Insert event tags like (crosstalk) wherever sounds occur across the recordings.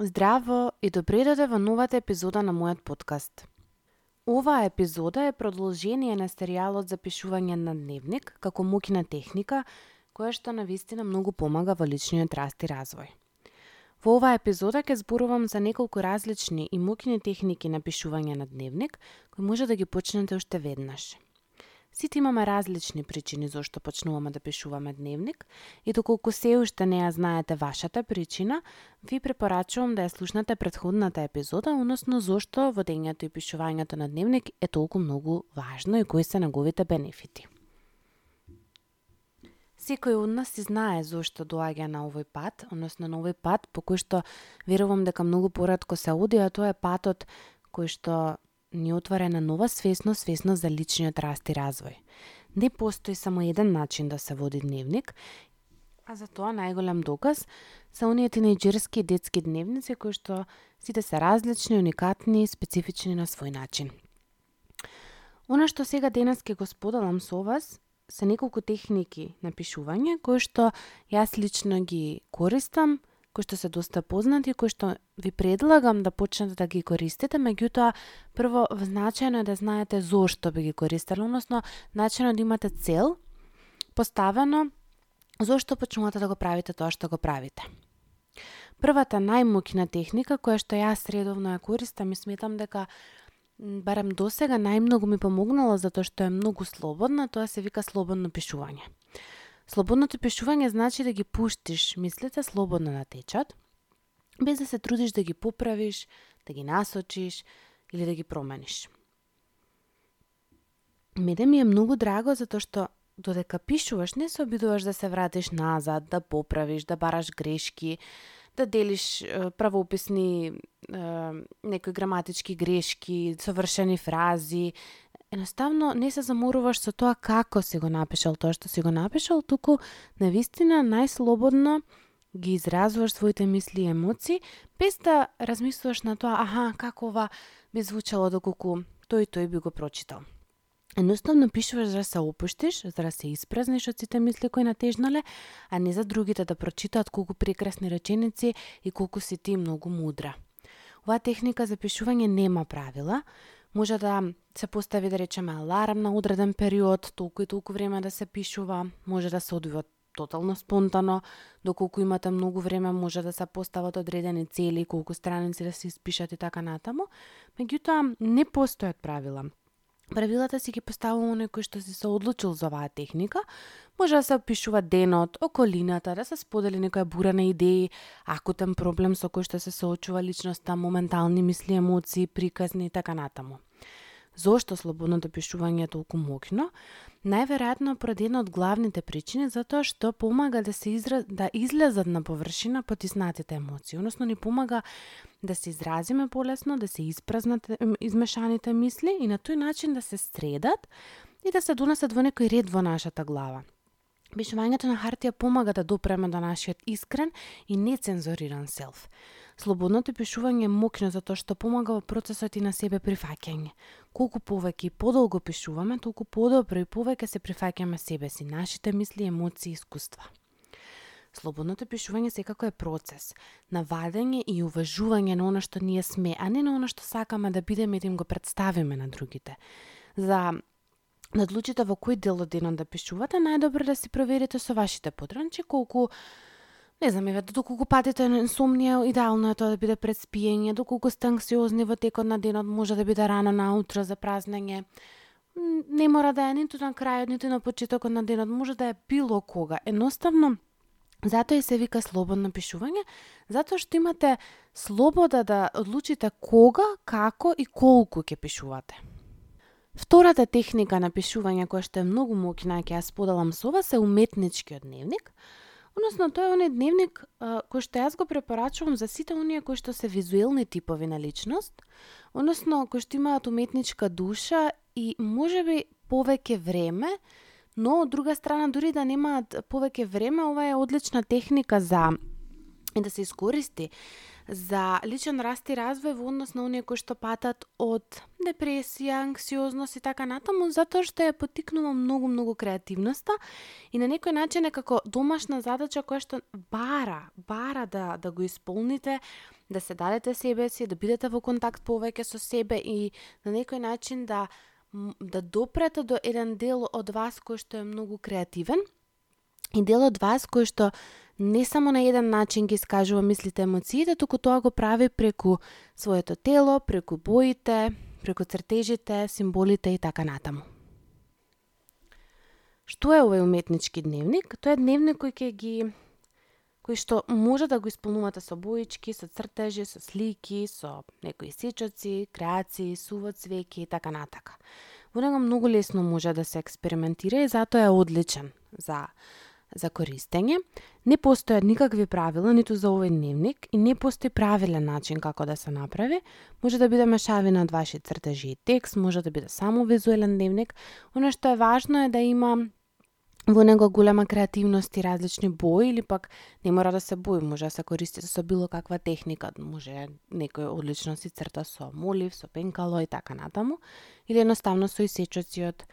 Здраво и добре да дојде во новата епизода на мојот подкаст. Оваа епизода е продолжение на серијалот за пишување на дневник како мукина техника, која што на вистина многу помага во личниот раст и развој. Во оваа епизода ќе зборувам за неколку различни и мукини техники на пишување на дневник, кои може да ги почнете уште веднаш. Сите имаме различни причини зашто почнуваме да пишуваме дневник и доколку се уште не ја знаете вашата причина, ви препорачувам да ја слушнете предходната епизода, односно зошто водењето и пишувањето на дневник е толку многу важно и кои се неговите бенефити. Секој од нас и знае зошто доаѓа на овој пат, односно на овој пат по кој што верувам дека многу поредко се оди, а тоа е патот кој што ни отвара на нова свесност, свесност за личниот раст и развој. Не постои само еден начин да се води дневник, а за тоа најголем доказ се оние тинејџерски детски дневници кои што сите се различни, уникатни, специфични на свој начин. Она што сега денес ќе го споделам со вас се неколку техники на пишување кои што јас лично ги користам кои што се доста познати, кои што ви предлагам да почнете да ги користите, меѓутоа прво значајно е да знаете зошто би ги користеле, односно значајно да имате цел поставено зошто почнувате да го правите тоа што го правите. Првата најмукина техника која што јас редовно ја користам и сметам дека барем досега најмногу ми помогнала затоа што е многу слободна, тоа се вика слободно пишување. Слободното пишување значи да ги пуштиш мислите слободно да течат, без да се трудиш да ги поправиш, да ги насочиш или да ги промениш. Меде ми е многу драго затоа што додека пишуваш не се обидуваш да се вратиш назад, да поправиш, да бараш грешки, да делиш е, правописни е, некои граматички грешки, совршени фрази, едноставно не се заморуваш со тоа како си го напишал тоа што си го напишал, туку на вистина најслободно ги изразуваш своите мисли и емоции, без да размислуваш на тоа, аха, како ова би звучало да доколку тој тој би го прочитал. Едноставно пишуваш за да се опуштиш, за да се испразниш од сите мисли кои натежнале, а не за другите да прочитаат колку прекрасни реченици и колку си ти многу мудра. Оваа техника за пишување нема правила, Може да се постави, да речеме, аларм на одреден период, толку и толку време да се пишува, може да се одвива тотално спонтано, доколку имате многу време може да се постават одредени цели, колку страници да се испишат и така натаму. Меѓутоа, не постојат правила. Правилата си ги поставува оној кој што си се одлучил за оваа техника. Може да се опишува денот, околината, да се сподели некоја бурана идеи, акутен проблем со кој што се соочува личноста, моментални мисли, емоции, приказни и така натаму. Зошто слободното пишување е толку мокно? Најверојатно поради една од главните причини затоа што помага да се изра... да излезат на површина потиснатите емоции, односно ни помага да се изразиме полесно, да се испразнат измешаните мисли и на тој начин да се средат и да се донесат во некој ред во нашата глава. Пишувањето на хартија помага да допреме до нашиот искрен и нецензуриран селф. Слободното пишување е мокно затоа што помага во процесот и на себе прифаќање. Колку повеќе и подолго пишуваме, толку подобро и повеќе се прифаќаме себе си, нашите мисли, емоции и искуства. Слободното пишување секако е процес на вадење и уважување на она што ние сме, а не на она што сакаме да бидеме и да им го представиме на другите. За да одлучите во кој дел од денот да пишувате, најдобро да си проверите со вашите подранчи колку Не знам, еве, доколку патите на инсомнија, идеално е тоа да биде пред спиење, доколку сте анксиозни во текот на денот, може да биде рано наутро за празнење. Не мора да е ниту на крајот, ниту на почетокот на денот, може да е било кога. Едноставно, Затоа и се вика слободно пишување, затоа што имате слобода да одлучите кога, како и колку ќе пишувате. Втората техника на пишување која што е многу моќна ќе ја споделам со вас е уметничкиот дневник. Односно, тоа е оној дневник а, кој што јас го препорачувам за сите оние кои што се визуелни типови на личност, односно кои што имаат уметничка душа и можеби повеќе време но од друга страна дури да немаат повеќе време, ова е одлична техника за и да се искористи за личен раст и развој во однос на оние кои што патат од депресија, анксиозност и така натаму, затоа што ја потикнува многу многу креативноста и на некој начин е како домашна задача која што бара, бара да да го исполните, да се дадете себе си, да бидете во контакт повеќе со себе и на некој начин да да допрете до еден дел од вас кој што е многу креативен и дел од вас кој што не само на еден начин ги искажува мислите емоциите, туку тоа го прави преку своето тело, преку боите, преку цртежите, символите и така натаму. Што е овој уметнички дневник? Тоа е дневник кој ќе ги кој што може да го исполнувате со боички, со цртежи, со слики, со некои сечоци, креации, суво цвеќе и така натака. Во него многу лесно може да се експериментира и затоа е одличен за за користење. Не постојат никакви правила ниту за овој дневник и не постои правилен начин како да се направи. Може да биде мешавина од ваши цртежи и текст, може да биде само визуелен дневник. Оно што е важно е да има во него голема креативност и различни бои или пак не мора да се бои, може да се користи со било каква техника, може некој одлично си црта со молив, со пенкало и така натаму, или едноставно со исечоци од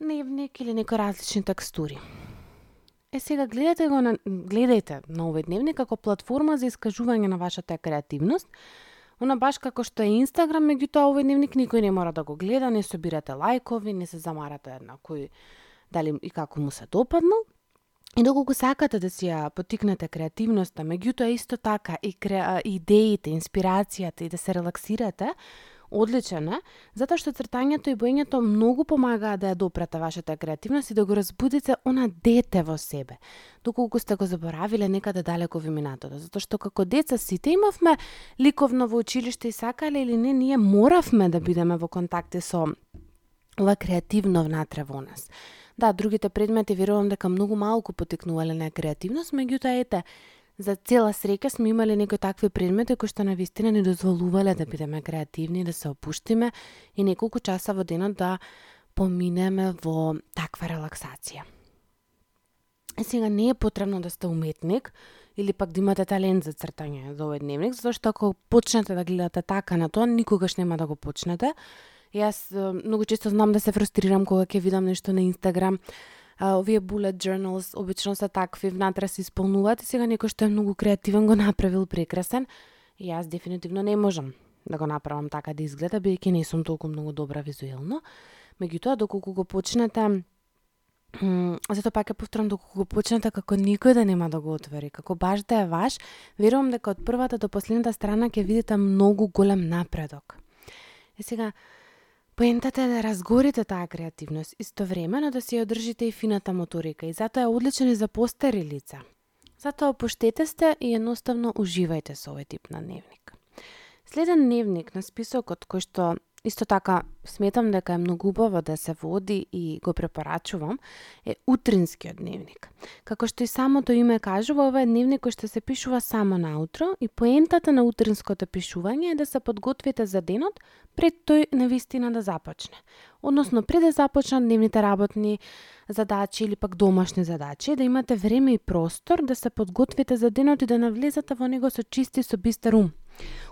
дневник или некои различни текстури. Е сега гледате го на гледајте на овој дневник како платформа за искажување на вашата креативност. Она баш како што е Инстаграм, меѓутоа овој дневник никој не мора да го гледа, не собирате лајкови, не се замарате на кој дали и како му се допаднал. И доколку сакате да си ја потикнете креативноста, меѓутоа исто така и кре... идеите, инспирацијата и да се релаксирате, Одличен е, затоа што цртањето и боењето многу помагаа да ја допрете вашата креативност и да го разбудите она дете во себе. Доколку сте го заборавиле некаде далеко во минатото, затоа што како деца сите имавме ликовно во училиште и сакале или не, ние моравме да бидеме во контакти со ова креативно внатре во нас. Да, другите предмети верувам дека многу малку потекнувале на креативност, меѓутоа ете, За цела срека сме имале некои такви предмети кои што на вистина ни дозволувале да бидеме креативни, да се опуштиме и неколку часа во денот да поминеме во таква релаксација. Е сега не е потребно да сте уметник или пак да имате талент за цртање за овој дневник, затоа што ако почнете да гледате така на тоа, никогаш нема да го почнете. Јас многу често знам да се фрустрирам кога ќе видам нешто на Инстаграм, а, овие bullet journals обично се такви, внатре се исполнуваат и сега некој што е многу креативен го направил прекрасен. И јас дефинитивно не можам да го направам така да изгледа, бидејќи не сум толку многу добра визуелно. Меѓутоа, доколку го почнете Зато пак е повторам доколку го почнете како никој да нема да го отвори, како баш да е ваш, верувам дека од првата до последната страна ќе видите многу голем напредок. Е сега, Поентата е да разгорите таа креативност, истовремено да си ја одржите и фината моторика и затоа е одличен и за постари лица. Затоа опуштете сте и едноставно уживајте со овој тип на дневник. Следен дневник на списокот кој што Исто така, сметам дека е многу убаво да се води и го препорачувам, е утринскиот дневник. Како што и самото име кажува, ова е дневник кој што се пишува само наутро и поентата на утринското пишување е да се подготвите за денот пред тој навистина да започне. Односно, пред да започнат дневните работни задачи или пак домашни задачи, да имате време и простор да се подготвите за денот и да навлезете во него со чисти со бистер ум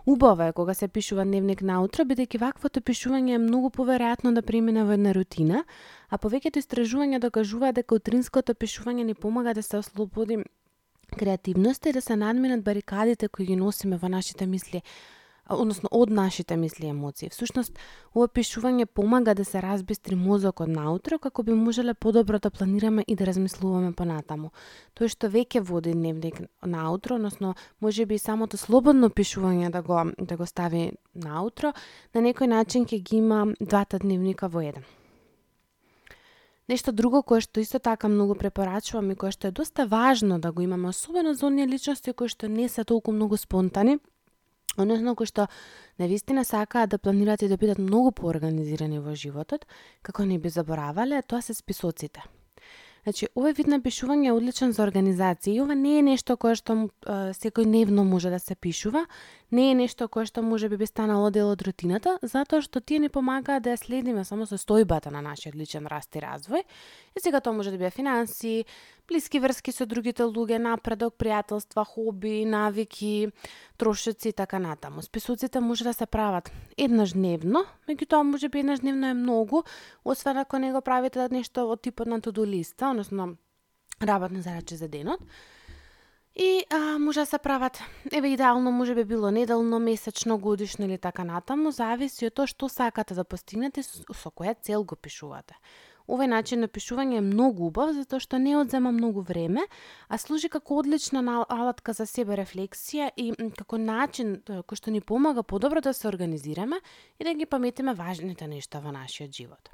Убаво е кога се пишува дневник наутро, бидејќи ваквото пишување е многу поверојатно да премине во една рутина, а повеќето истражувања докажуваат дека утринското пишување ни помага да се ослободи креативноста и да се надминат барикадите кои ги носиме во нашите мисли односно од нашите мисли и емоции. Всушност, ова пишување помага да се разбистри мозокот наутро, како би можеле подобро да планираме и да размислуваме понатаму. Тоа што веќе води дневник наутро, односно, може би самото слободно пишување да го, да го стави наутро, на некој начин ќе ги има двата дневника во еден. Нешто друго кое што исто така многу препорачувам и кое што е доста важно да го имаме, особено за оние личности кои што не се толку многу спонтани, односно кои што навистина сакаат да планираат и да бидат многу поорганизирани во животот, како не би заборавале, тоа се списоците. Значи, овој вид на пишување е одличен за организација и ова не е нешто кое што е, секој дневно може да се пишува, не е нешто кое што може би би станало дел од рутината, затоа што тие ни помагаат да ја следиме само состојбата на нашиот личен раст и развој. И сега тоа може да биде финанси, блиски врски со другите луѓе, напредок, пријателства, хоби, навики, трошоци и така натаму. Списуците може да се прават еднаш дневно, меѓутоа може би еднаш дневно е многу, освен ако не го правите нешто од типот на to листа, односно работни зарачи за денот. И а, може да се прават, еве идеално може би било неделно, месечно, годишно или така натаму, зависи од тоа што сакате да постигнете, со која цел го пишувате. Овој начин на пишување е многу убав затоа што не одзема многу време, а служи како одлична алатка за себе рефлексија и како начин кој што ни помага подобро да се организираме и да ги паметиме важните нешта во нашиот живот.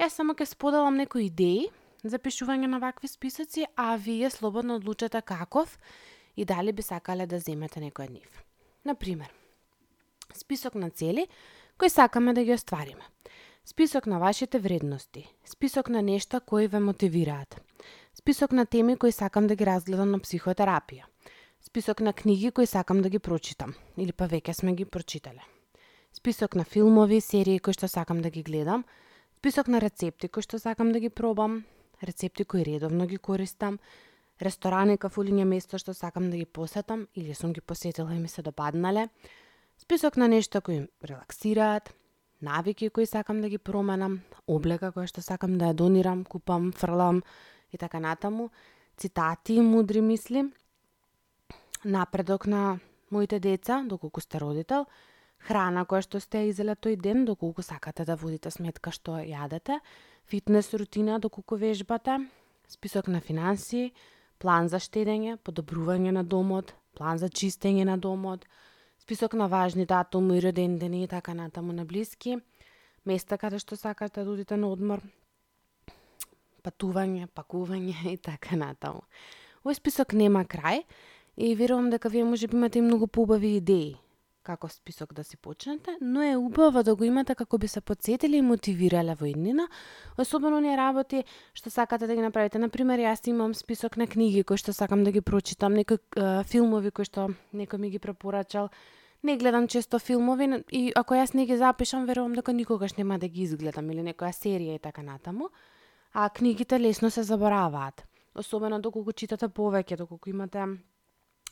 Јас само ќе споделам некои идеи за пишување на вакви списоци, а вие слободно одлучете каков и дали би сакале да земете некој од нив. Например, список на цели кои сакаме да ги оствариме. Список на вашите вредности, список на нешта кои ве мотивираат, список на теми кои сакам да ги разгледам на психотерапија, список на книги кои сакам да ги прочитам, или па веќе сме ги прочитале, список на филмови, серии кои што сакам да ги гледам, список на рецепти кои што сакам да ги пробам, рецепти кои редовно ги користам, ресторани, кафулиња место што сакам да ги посетам или сум ги посетила и ми се допаднале, список на нешта кои релаксираат, навики кои сакам да ги променам, облека која што сакам да ја донирам, купам, фрлам и така натаму, цитати и мудри мисли, напредок на моите деца, доколку сте родител, храна која што сте изеле тој ден, доколку сакате да водите сметка што јадете, фитнес рутина доколку вежбате, список на финанси, план за штедење, подобрување на домот, план за чистење на домот, список на важни датуми, роден дени и така натаму на блиски, места каде што сакате да одите на одмор, патување, пакување (laughs) и така натаму. Овој список нема крај и верувам дека вие може би имате и многу поубави идеи како список да си почнете, но е убаво да го имате како би се подсетили и мотивирале во иднина, особено не работи што сакате да ги направите. Например, јас имам список на книги кои што сакам да ги прочитам, некои е, филмови кои што некој ми ги препорачал. Не гледам често филмови и ако јас не ги запишам, верувам дека никогаш нема да ги изгледам или некоја серија и така натаму. А книгите лесно се забораваат. Особено доколку читате повеќе, доколку имате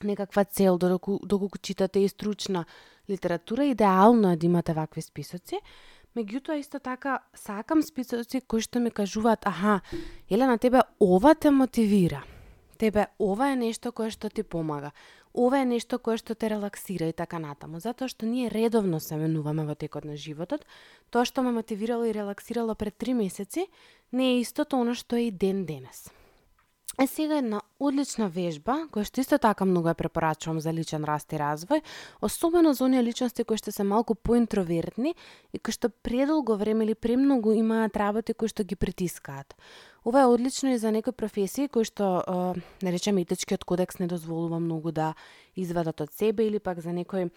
некаква цел, доколку, доколку читате и стручна литература, идеално е да имате вакви списоци. Меѓутоа, исто така, сакам списоци кои што ми кажуваат, аха, Елена, тебе ова те мотивира. Тебе ова е нешто кое што ти помага. Ова е нешто кое што те релаксира и така натаму. Затоа што ние редовно се менуваме во текот на животот. Тоа што ме мотивирало и релаксирало пред три месеци, не е истото оно што е и ден денес. Е сега една одлична вежба, која што исто така многу ја препорачувам за личен раст и развој, особено за оние личности кои што се малку поинтровертни и кои што предолго време или премногу имаат работи кои што ги притискаат. Ова е одлично и за некои професии кои што, е, не да речеме, етичкиот кодекс не дозволува многу да извадат од себе или пак за некои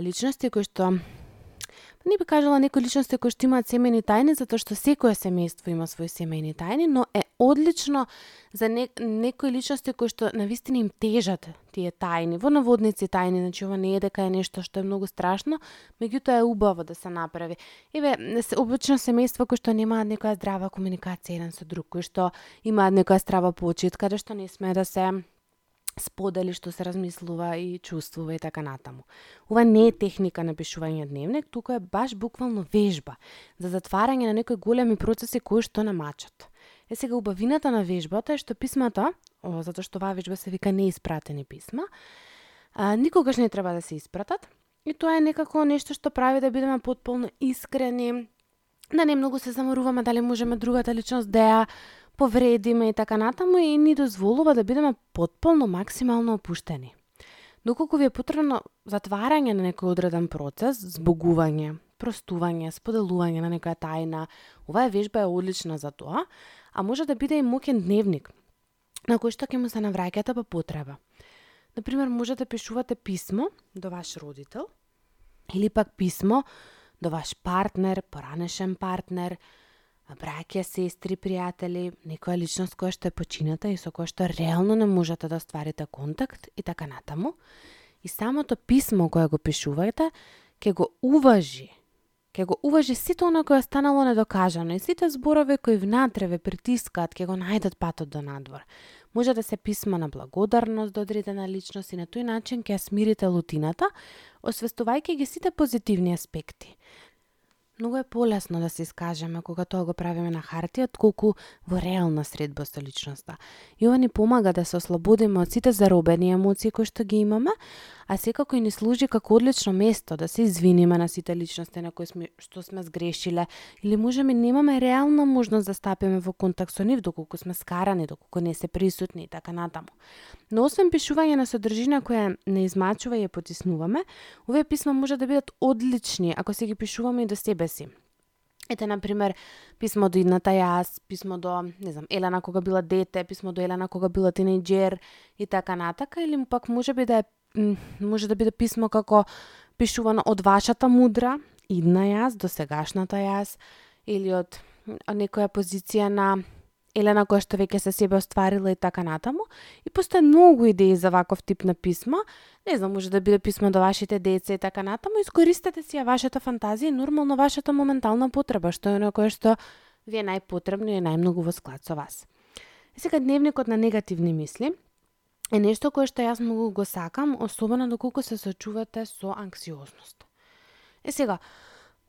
личности кои што не би кажала некои личности кои што имаат семени тајни, затоа што секое семејство има свои семени тајни, но е одлично за не, некои личности кои што на вистина им тежат тие тајни, во наводници тајни, значи ова не е дека е нешто што е многу страшно, меѓутоа е убаво да се направи. Еве, обично семејства кои што немаат некоја здрава комуникација еден со друг, кои што имаат некоја здрава почит, каде што не сме да се сподели што се размислува и чувствува и така натаму. Ова не е техника на пишување дневник, туку е баш буквално вежба за затварање на некои големи процеси кои што намачат. Е сега убавината на вежбата е што писмата, о, затоа што оваа вежба се вика неиспратени писма, а, никогаш не треба да се испратат и тоа е некако нешто што прави да бидеме потполно искрени, да не многу се заморуваме дали можеме другата личност да ја повредиме и така натаму и ни дозволува да бидеме потполно максимално опуштени. Доколку ви е потребно затварање на некој одреден процес, збогување, простување, споделување на некоја тајна, оваа вежба е одлична за тоа, а може да биде и мокен дневник, на кој што ќе му се навраќате по потреба. Например, може да пишувате писмо до ваш родител, или пак писмо до ваш партнер, поранешен партнер, браќа, сестри, пријатели, некоја личност која што е почината и со која што реално не можете да остварите контакт и така натаму. И самото писмо кое го пишувате ќе го уважи, ќе го уважи сите она кое станало недокажано и сите зборови кои внатре ве притискаат ќе го најдат патот до надвор. Може да се писма на благодарност до одредена личност и на тој начин ќе смирите лутината, освестувајќи ги сите позитивни аспекти. Многу е полесно да се искажеме кога тоа го правиме на хартија, отколку во реална средба со личноста. И ова ни помага да се ослободиме од сите заробени емоции кои што ги имаме, а секако и ни служи како одлично место да се извиниме на сите личности на кои сме, што сме сгрешиле, или можеме немаме реална можност да стапиме во контакт со нив доколку сме скарани, доколку не се присутни и така натаму. Но освен пишување на содржина која не измачува и ја потиснуваме, овие писма може да бидат одлични ако се ги пишуваме и до себе си. Ете, например, писмо до идната јас, писмо до, не знам, Елена кога била дете, писмо до Елена кога била тинејџер и така натака, или пак може би да е може да биде писмо како пишувано од вашата мудра, идна јас, до сегашната јас, или од некоја позиција на Елена која што веќе се себе остварила и така натаму. И постои многу идеи за ваков тип на писма. Не знам, може да биде писмо до вашите деца и така натаму. Искористете си ја вашата фантазија и нормално вашата моментална потреба, што е оно кое што ви е најпотребно и е најмногу во склад со вас. И сега дневникот на негативни мисли е нешто кое што јас многу го сакам, особено доколку се сочувате со анксиозност. Е сега,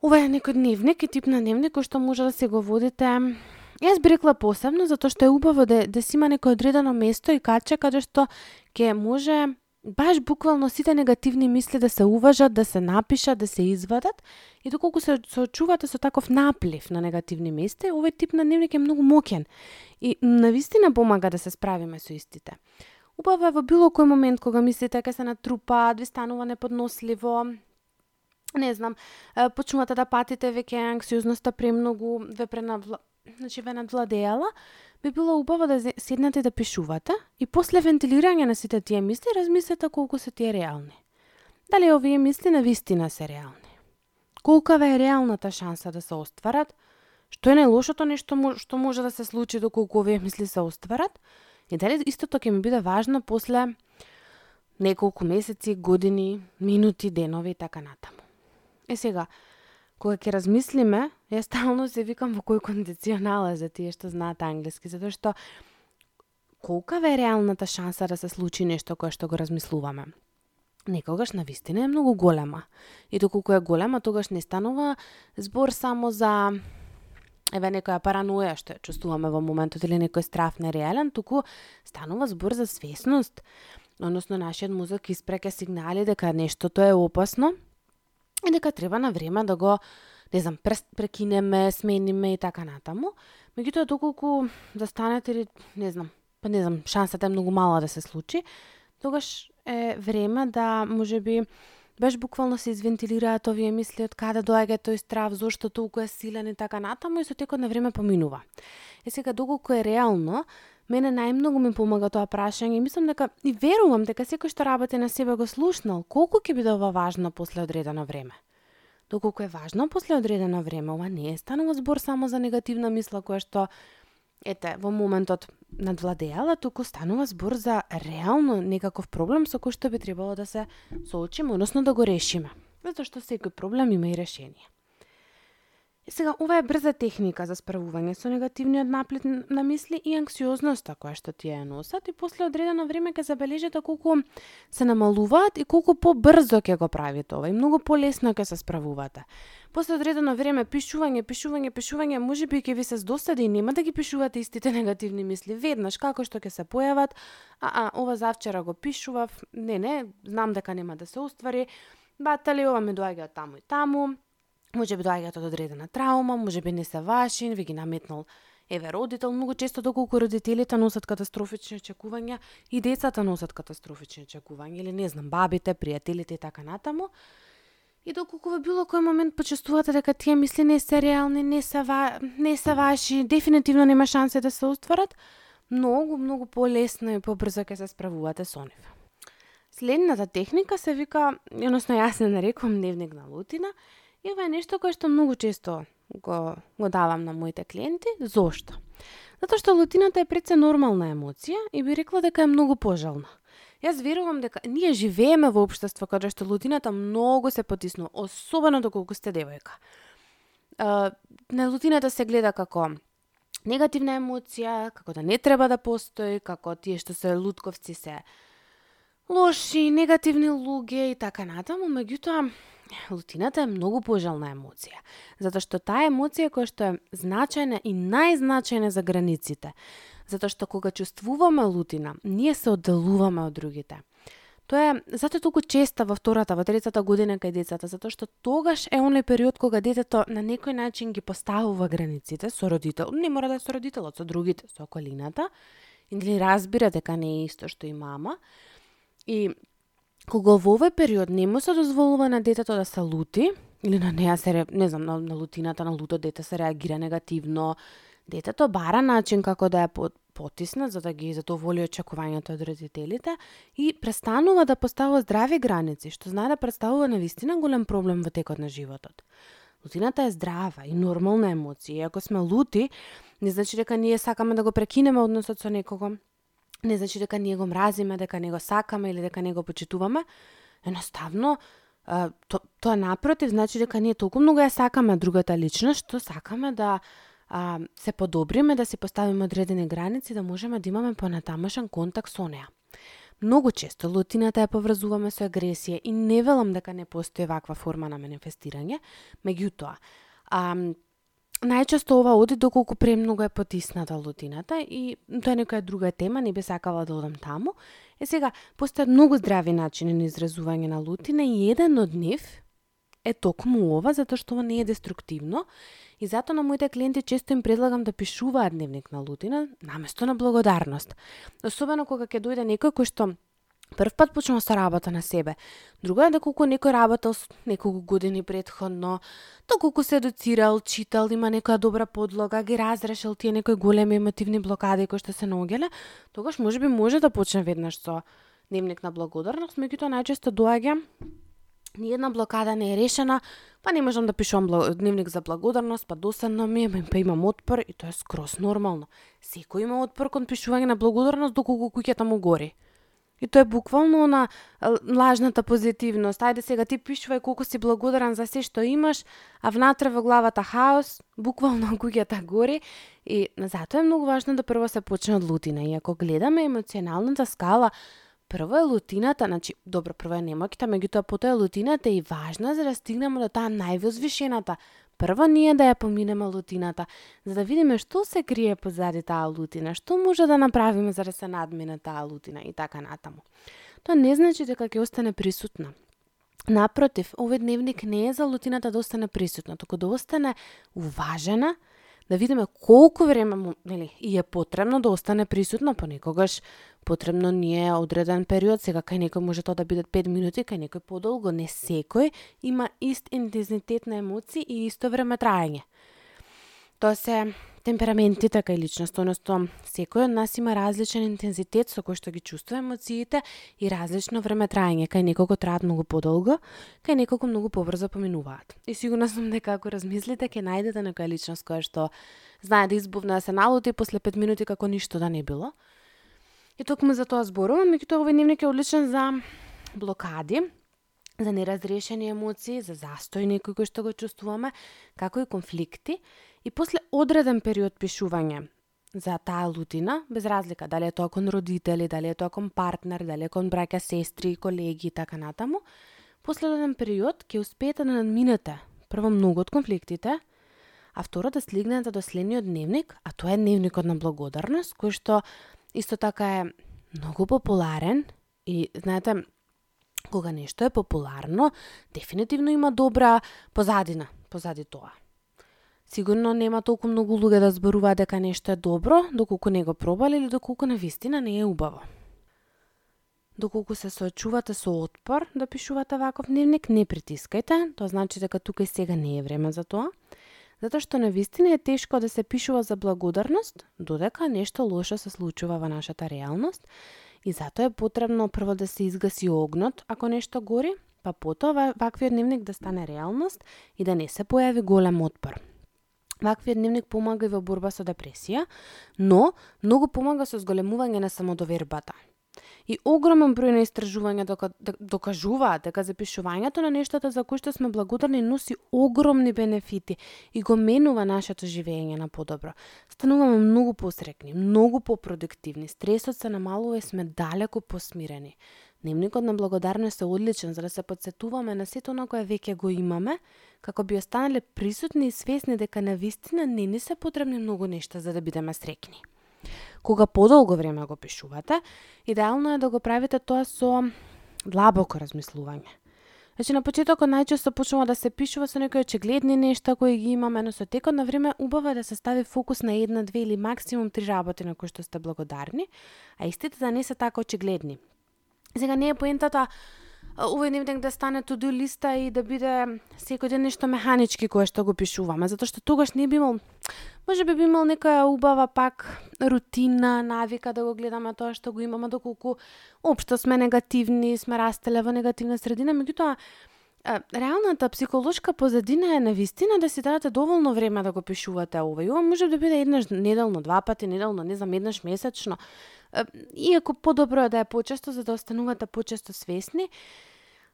ова е некој дневник и тип на дневник кој што може да се го водите Јас би рекла посебно затоа што е убаво да, да си има некој одредено место и каче каде што ќе може баш буквално сите негативни мисли да се уважат, да се напишат, да се извадат и доколку се соочувате со таков наплив на негативни мисли, овој тип на дневник е многу мокен и навистина помага да се справиме со истите. Убаво е во било кој момент кога мислите дека се натрупаат, ви станува неподносливо, не знам, почнувате да патите веќе анксиозноста премногу ве пренавла... значи ве надвладеала, би било убаво да седнете да пишувате и после вентилирање на сите тие мисли размислете колку се тие реални. Дали овие мисли на вистина се реални? Колкава е реалната шанса да се остварат? Што е најлошото нешто што може да се случи доколку овие мисли се остварат? И дали истото ќе ми биде важно после неколку месеци, години, минути, денови и така натаму. Е сега, кога ќе размислиме, ја стално се викам во кој кондиционал е за тие што знаат англиски, затоа што колка е реалната шанса да се случи нешто кое што го размислуваме? Некогаш на вистина е многу голема. И доколку е голема, тогаш не станува збор само за еве некоја параноја што ја чувствуваме во моментот или некој страф нереален, туку станува збор за свесност, односно нашиот мозок испреке сигнали дека нештото е опасно и дека треба на време да го не знам, прекинеме, смениме и така натаму. Меѓутоа доколку да станете или не знам, па не знам, шансата е многу мала да се случи, тогаш е време да можеби Беш буквално се извентилираат овие мисли од каде доаѓа тој страв, зошто толку е силен и така натаму и со текот на време поминува. Е сега доколку е реално, мене најмногу ми помага тоа прашање и мислам дека и верувам дека секој што работи на себе го слушнал колку ќе биде ова важно после одредено време. Доколку е важно после одредено време, ова не е станува збор само за негативна мисла која што ете, во моментот надвладеала, туку станува збор за реално некаков проблем со кој што би требало да се соочиме, односно да го решиме. Затоа што секој проблем има и решение. Сега, ова е брза техника за справување со негативниот наплет на мисли и анксиозноста која што ти ја носат и после одредено време ќе забележите колку се намалуваат и колку побрзо ќе го правите ова и многу полесно ќе се справувате. После одредено време пишување, пишување, пишување, може би ќе ви се здосади и нема да ги пишувате истите (laughs) негативни мисли веднаш како што ќе се појават, а, а ова завчера го пишував, не, не, знам дека нема да се оствари, батали ова ми доаѓа од таму и таму, може би доаѓаат од одредена траума, може би не се ваши, ви ги наметнал еве родител, многу често доколку родителите носат катастрофични очекувања и децата носат катастрофични очекувања или не знам, бабите, пријателите и така натаму. И доколку во било кој момент почувствувате дека тие мисли не се реални, не се, ва... не се ваши, дефинитивно нема шанси да се остварат, многу, многу полесно и побрзо ќе се справувате со нив. Следната техника се вика, односно јас не нарекувам дневник на лутина, И ова е нешто кое што многу често го, го давам на моите клиенти. Зошто? Затоа што лутината е пред се нормална емоција и би рекла дека е многу пожална. Јас верувам дека ние живееме во општество каде што лутината многу се потиснува особено доколку сте девојка. на лутината се гледа како негативна емоција, како да не треба да постои, како тие што се лутковци се лоши, негативни луѓе и така натаму, меѓутоа лутината е многу пожелна емоција, затоа што таа емоција која што е значајна и најзначајна за границите, затоа што кога чувствуваме лутина, ние се одделуваме од другите. Тоа е затоа толку честа во втората, во третата година кај децата, затоа што тогаш е оној период кога детето на некој начин ги поставува границите со родител, не мора да е со родителот, со другите, со околината, или разбира дека не е исто што и мама. И кога во овој период не му се дозволува на детето да се лути, или на неа се, не знам, на, на лутината на луто дете се реагира негативно, детето бара начин како да ја потиснат за да ги задоволи очекувањето од родителите и престанува да поставува здрави граници, што знае да представува навистина голем проблем во текот на животот. Лутината е здрава и нормална емоција. И ако сме лути, не значи дека ние сакаме да го прекинеме односот со некого, не значи дека ние го мразиме, дека не го сакаме или дека не го почитуваме. Едноставно, то, тоа напротив значи дека ние толку многу ја сакаме другата личност, што сакаме да а, се подобриме, да се поставиме одредени граници, да можеме да имаме понатамошен контакт со неа. Многу често лутината ја поврзуваме со агресија и не велам дека не постои ваква форма на манифестирање, меѓутоа, а, најчесто ова оди доколку премногу е потисната лутината и тоа е некоја друга тема, не би сакала да одам таму. Е сега, постојат многу здрави начини на изразување на лутина и еден од нив е токму ова, затоа што ова не е деструктивно И затоа на моите клиенти често им предлагам да пишуваат дневник на лутина наместо на благодарност. Особено кога ќе дојде некој кој што прв пат почнува со работа на себе. Друго е доколку некој работел неколку години предходно, доколку се едуцирал, читал, има некоја добра подлога, ги разрешил тие некои големи емотивни блокади кои што се наоѓале, тогаш можеби може да почне веднаш со дневник на благодарност, меѓутоа најчесто доаѓа ни една блокада не е решена, па не можам да пишувам дневник за благодарност, па досадно ми е, па имам отпор и тоа е скрос нормално. Секој има отпор кон пишување на благодарност доколку куќата му гори. И тоа е буквално на лажната позитивност. Ајде сега ти пишувај колку си благодарен за се што имаш, а внатре во главата хаос, буквално (laughs) куќата гори. И затоа е многу важно да прво се почне од лутина. И ако гледаме емоционалната скала, Прво е лутината, значи, добро, прво е немоките, меѓутоа потоа е лутината и важна за да стигнеме до таа највозвишената. Прво ние да ја поминеме лутината, за да видиме што се крие позади таа лутина, што може да направиме за да се надмине таа лутина и така натаму. Тоа не значи дека ќе остане присутна. Напротив, овој дневник не е за лутината да остане присутна, туку да остане уважена, да видиме колку време му, нели, и е потребно да остане присутна, понекогаш потребно ни е одреден период, сега кај некој може тоа да биде 5 минути, кај некој подолго, не секој има ист интензитет на емоции и исто време траење. Тоа се темпераментите кај личност, односно секој од нас има различен интензитет со кој што ги чувствува емоциите и различно време траење. Кај некого траат многу подолго, кај некого многу побрзо поминуваат. И сигурна сум дека ако размислите ќе најдете некоја личност која што знае да избувна да се налути после 5 минути како ништо да не било. И токму за тоа зборувам, меѓутоа овој дневник е одличен за блокади, за неразрешени емоции, за застој некој кој што го чувствуваме, како и конфликти. И после одреден период пишување за таа лутина, без разлика дали е тоа кон родители, дали е тоа кон партнер, дали е кон браќа, сестри, колеги и така натаму, после одреден период ќе успеете да надминете прво многу од конфликтите, а второ да слигнете до следниот дневник, а тоа е дневникот на благодарност, кој што исто така е многу популарен и знаете, кога нешто е популарно, дефинитивно има добра позадина позади тоа. Сигурно нема толку многу луѓе да зборуваат дека нешто е добро, доколку не го пробале или доколку на вистина не е убаво. Доколку се соочувате со отпор да пишувате ваков дневник, не притискајте, тоа значи дека тука и сега не е време за тоа, затоа што на вистина е тешко да се пишува за благодарност, додека нешто лошо се случува во нашата реалност, и затоа е потребно прво да се изгаси огнот ако нешто гори, па потоа ваквиот дневник да стане реалност и да не се појави голем отпор. Ваквиот дневник помага и во борба со депресија, но многу помага со зголемување на самодовербата. И огромен број на истражувања дока, да, докажуваат дека запишувањето на нештата за кои што сме благодарни носи огромни бенефити и го менува нашето живење на подобро. Стануваме многу посрекни, многу попродуктивни, стресот се намалува и сме далеку посмирени. Дневникот на благодарност е одличен за да се подсетуваме на сето на кое веќе го имаме, како би останале присутни и свесни дека на вистина не ни се потребни многу нешта за да бидеме срекни. Кога подолго време го пишувате, идеално е да го правите тоа со длабоко размислување. Значи на почетокот најчесто почнува да се пишува со некои очигледни нешта кои ги имаме, но со текот на време убаво е да се стави фокус на една, две или максимум три работи на кои што сте благодарни, а истите да не се така очигледни. Сега не е поентата овој дневник да стане туду листа и да биде секој ден нешто механички кое што го пишуваме, затоа што тогаш не би имал може би би имал некоја убава пак рутина, навика да го гледаме тоа што го имаме, доколку општо сме негативни, сме растеле во негативна средина, меѓутоа реалната психолошка позадина е на вистина да си дадете доволно време да го пишувате ова. И ова може да биде еднаш неделно, два пати неделно, не знам, еднаш месечно. Иако подобро е да е почесто за да останувате почесто свесни,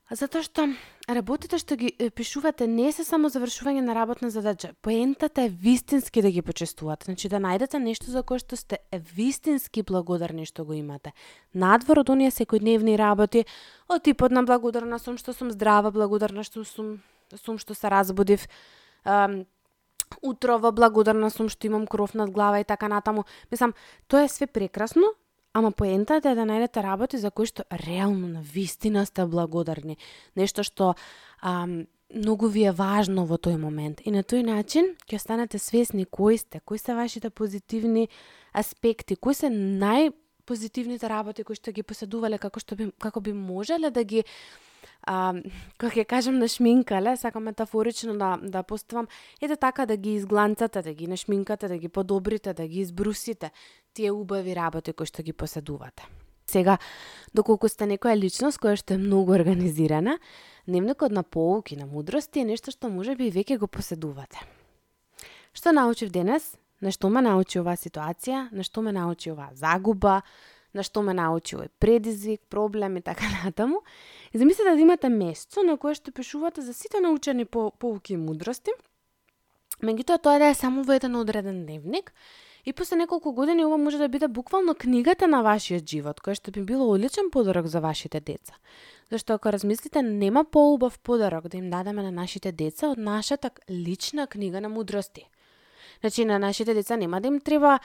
Затоа што работите што ги пишувате не се само завршување на работна задача. Поентата е вистински да ги почестувате. Значи да најдете нешто за кое што сте вистински благодарни што го имате. Надвор од оние секојдневни работи, од типот на благодарна сум што сум здрава, благодарна што сум, сум што се разбудив, um, утрово благодарна сум што имам кров над глава и така натаму. Мислам, тоа е све прекрасно, Ама поентата е да најдете работи за кои што реално на вистина сте благодарни. Нешто што ам, многу ви е важно во тој момент. И на тој начин ќе станете свесни кои сте, кои се вашите позитивни аспекти, кои се најпозитивните работи кои што ги поседувале како што би како би можеле да ги а, (laughs) како ќе кажам на шминкале, сакам метафорично да, да поставам, ете така да ги изгланцате, да ги нашминкате, да ги подобрите, да ги избрусите, тие убави работи кои што ги поседувате. Сега, доколку сте некоја личност која што е многу организирана, дневникот на поуки, на мудрости е нешто што може би веќе го поседувате. Што научив денес? На што ме научи оваа ситуација? На што ме научи оваа загуба? на што ме научи овој предизвик, проблем и така (laughs) натаму. И замислете да имате место на кое што пишувате за сите научени по поуки и мудрости. Меѓутоа тоа да е само во еден одреден дневник и после неколку години ова може да биде буквално книгата на вашиот живот, која што би било одличен подарок за вашите деца. Зашто ако размислите, нема поубав подарок да им дадеме на нашите деца од нашата лична книга на мудрости. Значи, на нашите деца нема да им треба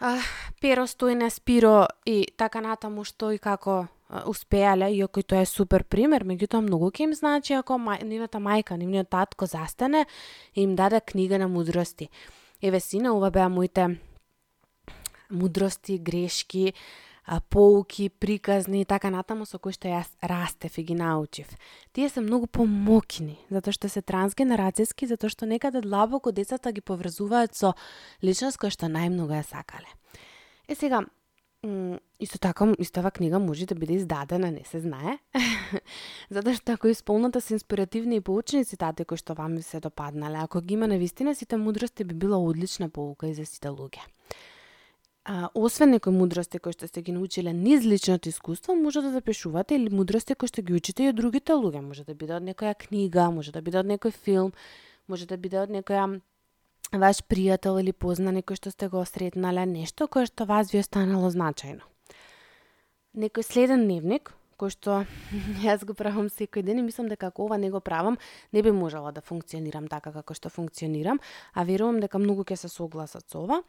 а, Перо Стојне, Спиро и така натаму што и како успеале, иако и тоа е супер пример, меѓутоа многу ќе им значи ако мај, нивната мајка, нивниот татко застане и им даде книга на мудрости. Еве сина, ова беа моите мудрости, грешки, поуки, приказни и така натаму со кои што јас растев и ги научив. Тие се многу помокни, затоа што се трансгенерацијски, затоа што некаде длабоко децата ги поврзуваат со личност која што најмногу ја сакале. Е сега, исто така, истова книга може да биде издадена, не се знае. (laughs) Затоа што ако исполната се инспиративни и поучени цитати кои што вам се допаднале, ако ги има на вистина, сите мудрости би била одлична поука и за сите луѓе а, освен некои мудрости кои што сте ги научиле низ личното искуство, може да запишувате или мудрости кои што ги учите и од другите луѓе. Може да биде од некоја книга, може да биде од некој филм, може да биде од некоја ваш пријател или познани кој што сте го сретнале, нешто кое што вас ви останало значајно. Некој следен дневник, кој што (laughs) јас го правам секој ден и мислам дека ако ова не го правам, не би можела да функционирам така како што функционирам, а верувам дека многу ќе се согласат со ова.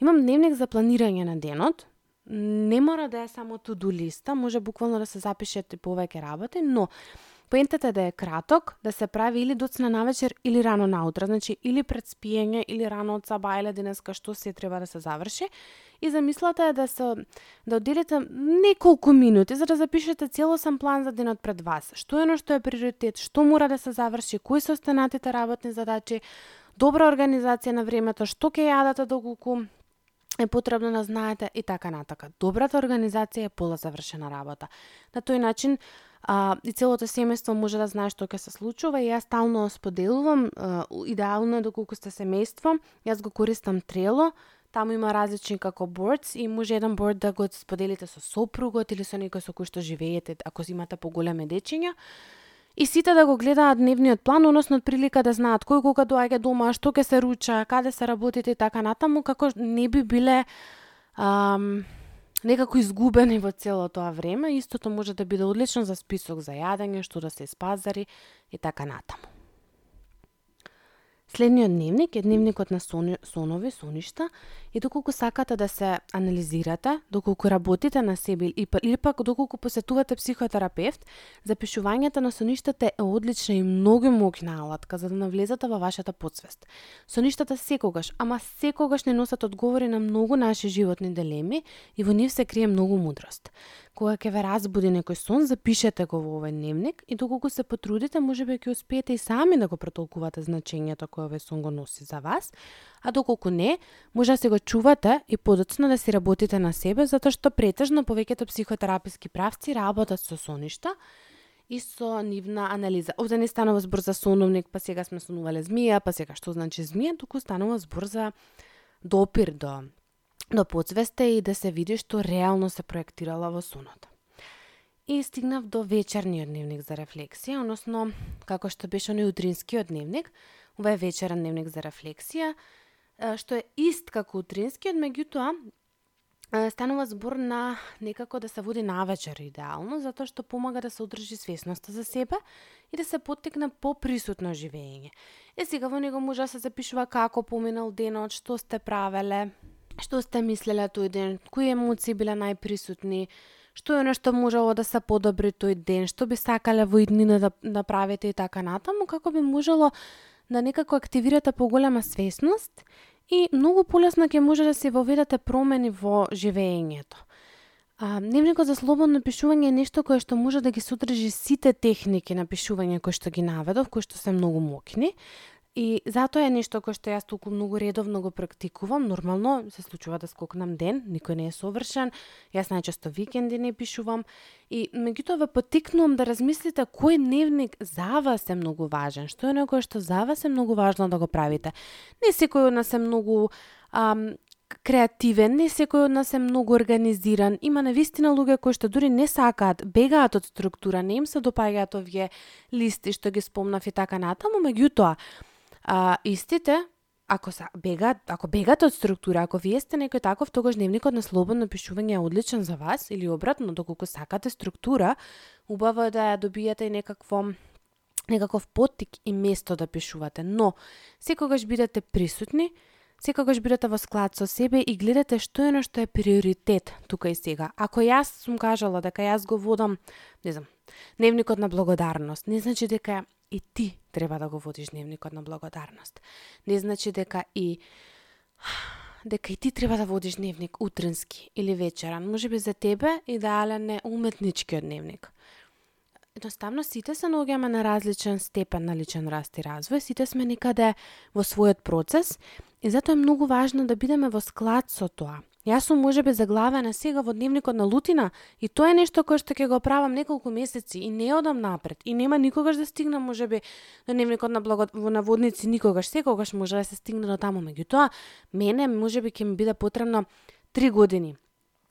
Имам дневник за планирање на денот, не мора да е само туду листа, може буквално да се запишете повеќе работи, но Поентата е да е краток, да се прави или доцна навечер или рано наутро, значи или пред спиење или рано од сабајле денеска што се треба да се заврши. И замислата е да се да отделите неколку минути за да запишете целосен план за денот пред вас. Што е што е приоритет, што мора да се заврши, кои се останатите работни задачи, добра организација на времето, што ќе јадете доколку е потребно да знаете и така натака. Добрата организација е пола завршена работа. На тој начин а, и целото семејство може да знае што ќе се случува и јас стално споделувам, а, идеално е доколку сте семејство, јас го користам Трело, Таму има различни како бордс и може еден борд да го споделите со сопругот или со некој со кој што живеете, ако имате поголеме дечиња. И сите да го гледаат дневниот план, односно од прилика да знаат кој кога доаѓа дома, што ќе се руча, каде се работите и така натаму, како не би биле ам, некако изгубени во цело тоа време. Истото може да биде одлично за список за јадење, што да се испазари и така натаму. Следниот дневник е дневникот на сони, сонови, соништа и доколку сакате да се анализирате, доколку работите на себе или па, пак доколку посетувате психотерапевт, запишувањето на соништата е одлична и многу моќна алатка за да навлезете во вашата подсвест. Соништата секогаш, ама секогаш не носат одговори на многу наши животни дилеми и во нив се крие многу мудрост. Кога ќе ве разбуди некој сон, запишете го во овој дневник и доколку се потрудите, можеби ќе успеете и сами да го претолкувате значењето кое овој сон го носи за вас, а доколку не, може да се го чувате и подоцна да си работите на себе, затоа што претежно повеќето психотераписки правци работат со соништа и со нивна анализа. Овде не станува збор за соновник, па сега сме сонувале змија, па сега што значи змија, туку станува збор за допир до до подсвесте и да се види што реално се проектирала во сонот. И стигнав до вечерниот дневник за рефлексија, односно, како што беше оној утринскиот дневник, ова е вечерен дневник за рефлексија, што е ист како утринскиот, меѓутоа, станува збор на некако да се води навечер идеално, затоа што помага да се одржи свесноста за себе и да се поттекне поприсутно живење. Е сега во него може да се запишува како поминал денот, што сте правеле, Што сте мислеле тој ден? Кои емоции биле најприсутни? Што е нешто можело да се подобри тој ден? Што би сакале во иднина да направите и така натаму, како би можело да некако активирате поголема свесност и многу полесно ќе може да се воведете промени во живеењето. А, дневникот за слободно пишување е нешто кое што може да ги содржи сите техники на пишување кои што ги наведов, кои што се многу мокни, И затоа е нешто кое што јас толку многу редовно го практикувам. Нормално се случува да скокнам ден, никој не е совршен. Јас најчесто викенди не пишувам и меѓутоа ве потикнувам да размислите кој дневник за вас е многу важен, што е некој што за вас е многу важно да го правите. Не секој од нас е многу ам, креативен, не секој од нас е многу организиран. Има на вистина луѓе кои што дури не сакаат, бегаат од структура, не им се допаѓаат овие листи што ги спомнав и така натаму, меѓутоа А, истите, ако са бегаат, ако бегате од структура, ако вие сте некој таков, тогаш дневникот на слободно пишување е одличен за вас или обратно, доколку сакате структура, убаво е да ја добиете и некакво некаков поттик и место да пишувате, но секогаш бидете присутни, секогаш бидете во склад со себе и гледате што е нешто е приоритет тука и сега. Ако јас сум кажала дека јас го водам, не знам, дневникот на благодарност, не значи дека и ти треба да го водиш дневникот на благодарност. Не значи дека и дека и ти треба да водиш дневник утренски или вечеран. Може би за тебе идеален е уметничкиот дневник. Едноставно сите се наоѓаме на различен степен на личен раст и развој, сите сме некаде во својот процес и затоа е многу важно да бидеме во склад со тоа. Јас сум можеби заглавена сега во дневникот на Лутина и тоа е нешто кое што ќе го правам неколку месеци и не одам напред и нема никогаш да стигнам можеби до дневникот на благо... во наводници никогаш, секогаш може да се стигне до таму, меѓутоа мене можеби ќе ми биде потребно три години.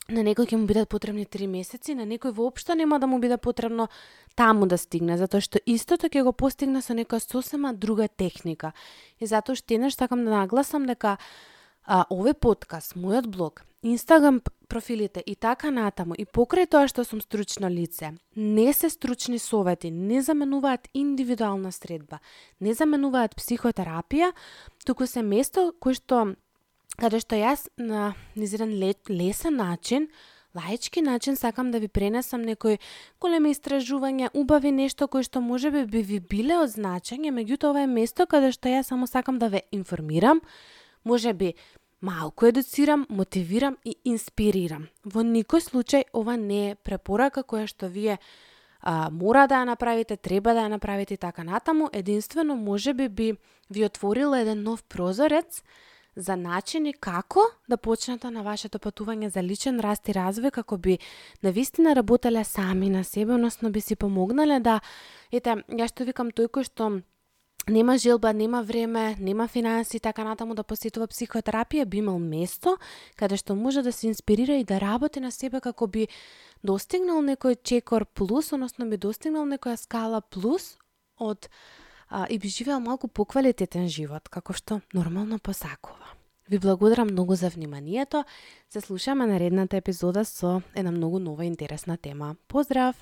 На некој ќе му бидат потребни три месеци, на некој воопшто нема да му биде потребно таму да стигне, затоа што истото ќе го постигне со некоја сосема друга техника. И затоа што еднаш сакам да нагласам дека а, овој подкаст, мојот блог, Инстаграм профилите и така натаму и покрај тоа што сум стручно лице, не се стручни совети, не заменуваат индивидуална средба, не заменуваат психотерапија, туку се место кој што каде што јас на низиран лесен начин лаички начин сакам да ви пренесам некои големи истражувања, убави нешто кои што може би би ви биле од значење, меѓутоа ова е место каде што јас само сакам да ве информирам, може би малку едуцирам, мотивирам и инспирирам. Во никој случај ова не е препорака која што вие а, мора да ја направите, треба да ја направите и така натаму, единствено може би би ви отворила еден нов прозорец за начини како да почнете на вашето патување за личен раст и развој, како би навистина работеле сами на себе, односно би си помогнале да, ете, ја што викам тој кој што нема желба, нема време, нема финанси, така натаму да посетува психотерапија, би имал место каде што може да се инспирира и да работи на себе како би достигнал некој чекор плюс, односно би достигнал некоја скала плюс од а, и би живеел малку поквалитетен живот, како што нормално посакува. Ви благодарам многу за вниманието. Се слушаме наредната епизода со една многу нова интересна тема. Поздрав!